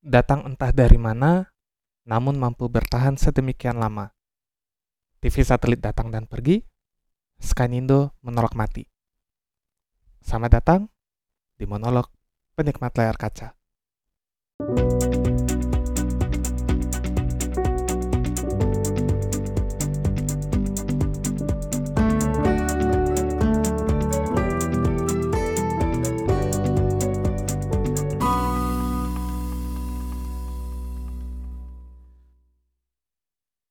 datang entah dari mana, namun mampu bertahan sedemikian lama. TV satelit datang dan pergi, Skynindo menolak mati. Selamat datang di monolog penikmat layar kaca.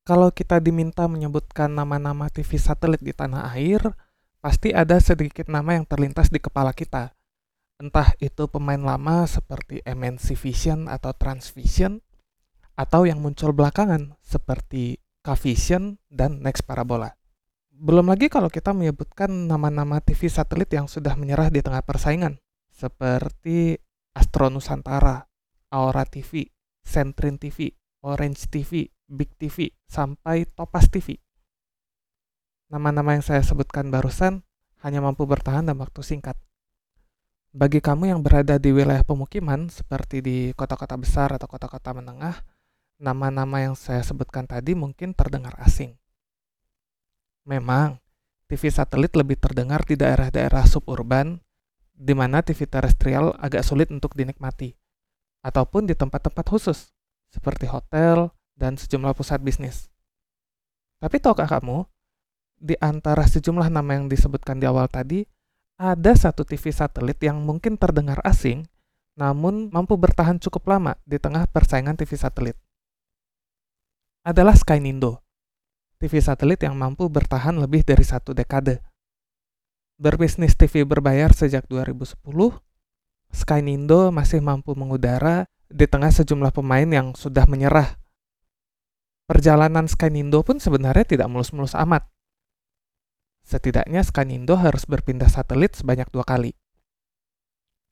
Kalau kita diminta menyebutkan nama-nama TV satelit di tanah air, pasti ada sedikit nama yang terlintas di kepala kita. Entah itu pemain lama seperti MNC Vision atau Transvision, atau yang muncul belakangan seperti K-Vision dan Next Parabola. Belum lagi kalau kita menyebutkan nama-nama TV satelit yang sudah menyerah di tengah persaingan, seperti Astro Nusantara, Aura TV, Sentrin TV, Orange TV, Big TV, sampai Topas TV. Nama-nama yang saya sebutkan barusan hanya mampu bertahan dalam waktu singkat. Bagi kamu yang berada di wilayah pemukiman, seperti di kota-kota besar atau kota-kota menengah, nama-nama yang saya sebutkan tadi mungkin terdengar asing. Memang, TV satelit lebih terdengar di daerah-daerah suburban, di mana TV terestrial agak sulit untuk dinikmati, ataupun di tempat-tempat khusus, seperti hotel, dan sejumlah pusat bisnis. Tapi tahukah kamu, di antara sejumlah nama yang disebutkan di awal tadi, ada satu TV satelit yang mungkin terdengar asing, namun mampu bertahan cukup lama di tengah persaingan TV satelit. Adalah Skynindo, TV satelit yang mampu bertahan lebih dari satu dekade. Berbisnis TV berbayar sejak 2010, Skynindo masih mampu mengudara di tengah sejumlah pemain yang sudah menyerah Perjalanan Skynindo pun sebenarnya tidak mulus-mulus amat. Setidaknya Skynindo harus berpindah satelit sebanyak dua kali.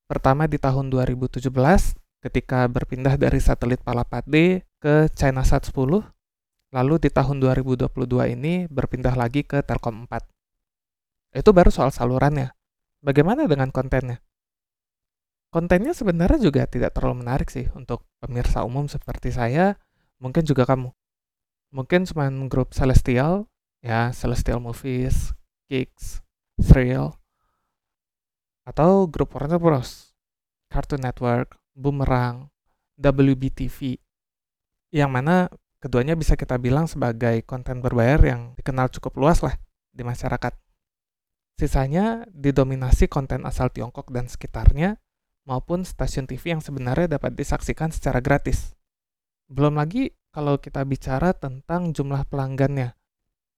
Pertama di tahun 2017 ketika berpindah dari satelit Palapa-D ke ChinaSat 10, lalu di tahun 2022 ini berpindah lagi ke Telkom 4. Itu baru soal salurannya. Bagaimana dengan kontennya? Kontennya sebenarnya juga tidak terlalu menarik sih untuk pemirsa umum seperti saya, mungkin juga kamu mungkin cuma grup Celestial ya Celestial Movies, Kicks, Thrill atau grup Warner Bros, Cartoon Network, Boomerang, WBTV yang mana keduanya bisa kita bilang sebagai konten berbayar yang dikenal cukup luas lah di masyarakat. Sisanya didominasi konten asal Tiongkok dan sekitarnya maupun stasiun TV yang sebenarnya dapat disaksikan secara gratis. Belum lagi kalau kita bicara tentang jumlah pelanggannya.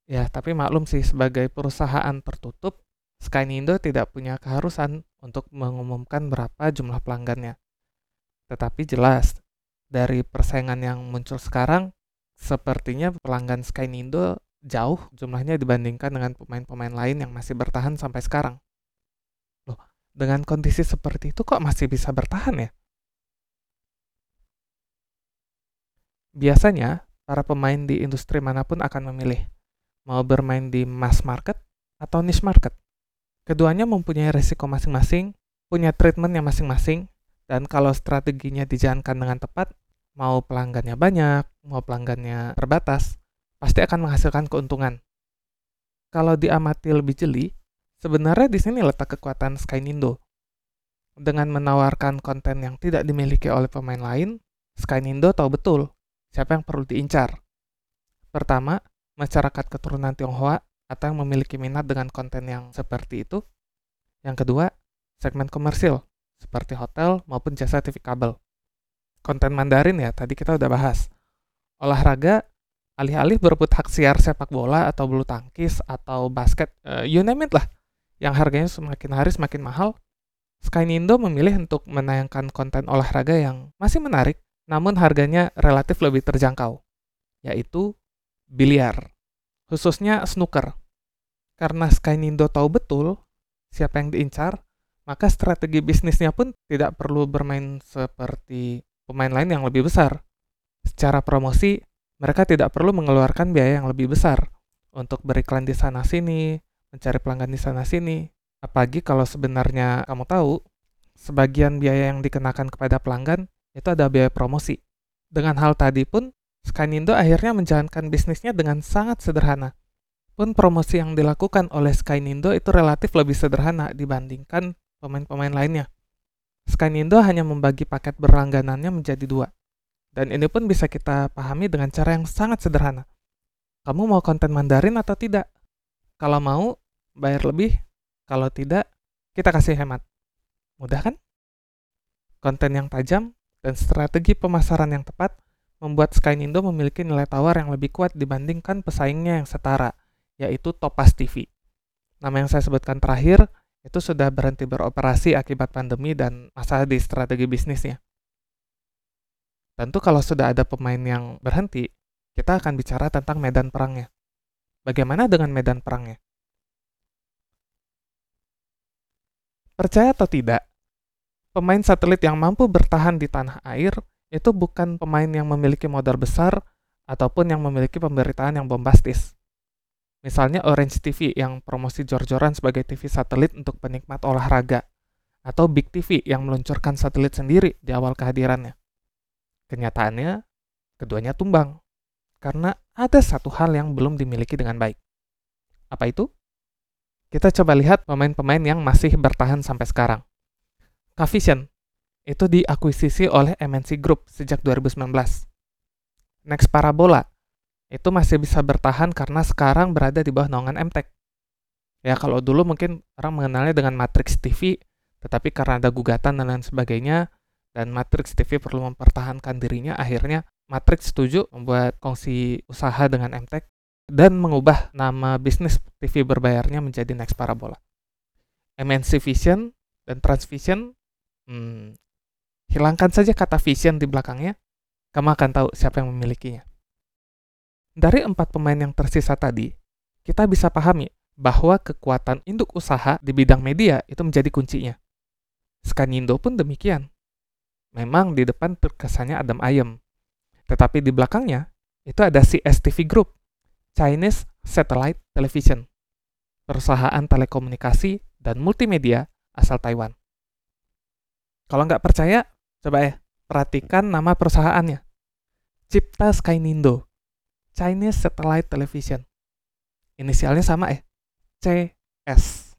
Ya, tapi maklum sih sebagai perusahaan tertutup, Skynindo tidak punya keharusan untuk mengumumkan berapa jumlah pelanggannya. Tetapi jelas, dari persaingan yang muncul sekarang, sepertinya pelanggan Skynindo jauh jumlahnya dibandingkan dengan pemain-pemain lain yang masih bertahan sampai sekarang. Loh, dengan kondisi seperti itu kok masih bisa bertahan ya? Biasanya, para pemain di industri mana pun akan memilih mau bermain di mass market atau niche market. Keduanya mempunyai resiko masing-masing, punya treatment yang masing-masing, dan kalau strateginya dijalankan dengan tepat, mau pelanggannya banyak, mau pelanggannya terbatas, pasti akan menghasilkan keuntungan. Kalau diamati lebih jeli, sebenarnya di sini letak kekuatan Skynindo. Dengan menawarkan konten yang tidak dimiliki oleh pemain lain, Skynindo tahu betul siapa yang perlu diincar. Pertama, masyarakat keturunan Tionghoa atau yang memiliki minat dengan konten yang seperti itu. Yang kedua, segmen komersil, seperti hotel maupun jasa TV kabel. Konten Mandarin ya, tadi kita udah bahas. Olahraga, alih-alih berebut hak siar sepak bola atau bulu tangkis atau basket, uh, you name it lah, yang harganya semakin hari semakin mahal, Skynindo memilih untuk menayangkan konten olahraga yang masih menarik namun harganya relatif lebih terjangkau, yaitu biliar, khususnya snooker. Karena Skynindo tahu betul siapa yang diincar, maka strategi bisnisnya pun tidak perlu bermain seperti pemain lain yang lebih besar. Secara promosi, mereka tidak perlu mengeluarkan biaya yang lebih besar untuk beriklan di sana-sini, mencari pelanggan di sana-sini. Apalagi kalau sebenarnya kamu tahu, sebagian biaya yang dikenakan kepada pelanggan itu ada biaya promosi. Dengan hal tadi pun, Skynindo akhirnya menjalankan bisnisnya dengan sangat sederhana. Pun promosi yang dilakukan oleh Skynindo itu relatif lebih sederhana dibandingkan pemain-pemain lainnya. Skynindo hanya membagi paket berlangganannya menjadi dua. Dan ini pun bisa kita pahami dengan cara yang sangat sederhana. Kamu mau konten Mandarin atau tidak? Kalau mau, bayar lebih. Kalau tidak, kita kasih hemat. Mudah kan? Konten yang tajam dan strategi pemasaran yang tepat membuat Skynindo memiliki nilai tawar yang lebih kuat dibandingkan pesaingnya yang setara, yaitu Topas TV. Nama yang saya sebutkan terakhir itu sudah berhenti beroperasi akibat pandemi dan masalah di strategi bisnisnya. Tentu kalau sudah ada pemain yang berhenti, kita akan bicara tentang medan perangnya. Bagaimana dengan medan perangnya? Percaya atau tidak, pemain satelit yang mampu bertahan di tanah air itu bukan pemain yang memiliki modal besar ataupun yang memiliki pemberitaan yang bombastis. Misalnya Orange TV yang promosi jor-joran sebagai TV satelit untuk penikmat olahraga, atau Big TV yang meluncurkan satelit sendiri di awal kehadirannya. Kenyataannya, keduanya tumbang, karena ada satu hal yang belum dimiliki dengan baik. Apa itu? Kita coba lihat pemain-pemain yang masih bertahan sampai sekarang. Kavision itu diakuisisi oleh MNC Group sejak 2019. Next Parabola itu masih bisa bertahan karena sekarang berada di bawah naungan MTech. Ya kalau dulu mungkin orang mengenalnya dengan Matrix TV, tetapi karena ada gugatan dan lain sebagainya, dan Matrix TV perlu mempertahankan dirinya, akhirnya Matrix setuju membuat kongsi usaha dengan MTech dan mengubah nama bisnis TV berbayarnya menjadi Next Parabola. MNC Vision dan Transvision hmm, Hilangkan saja kata vision di belakangnya, kamu akan tahu siapa yang memilikinya. Dari empat pemain yang tersisa tadi, kita bisa pahami bahwa kekuatan induk usaha di bidang media itu menjadi kuncinya. Skanindo pun demikian. Memang di depan terkesannya adem ayem, tetapi di belakangnya itu ada CSTV Group, Chinese Satellite Television, perusahaan telekomunikasi dan multimedia asal Taiwan. Kalau nggak percaya, Coba ya, perhatikan nama perusahaannya. Cipta Skynindo, Chinese Satellite Television. Inisialnya sama ya, CS.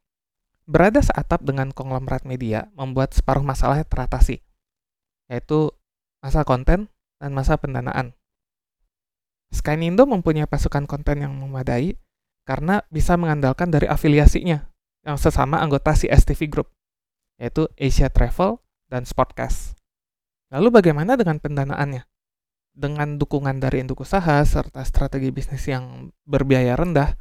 Berada seatap dengan konglomerat media membuat separuh masalahnya teratasi, yaitu masa konten dan masa pendanaan. Skynindo mempunyai pasukan konten yang memadai karena bisa mengandalkan dari afiliasinya yang sesama anggota CSTV Group, yaitu Asia Travel dan Sportcast. Lalu bagaimana dengan pendanaannya? Dengan dukungan dari induk usaha serta strategi bisnis yang berbiaya rendah,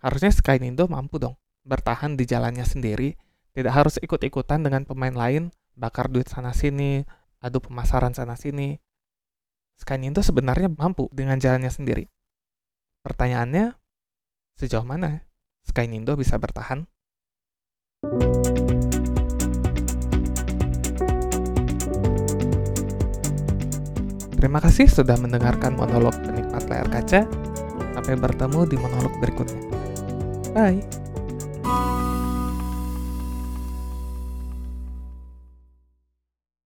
harusnya Skynindo mampu dong bertahan di jalannya sendiri, tidak harus ikut-ikutan dengan pemain lain, bakar duit sana-sini, adu pemasaran sana-sini. Skynindo sebenarnya mampu dengan jalannya sendiri. Pertanyaannya, sejauh mana Skynindo bisa bertahan? Terima kasih sudah mendengarkan monolog penikmat layar kaca. Sampai bertemu di monolog berikutnya. Bye.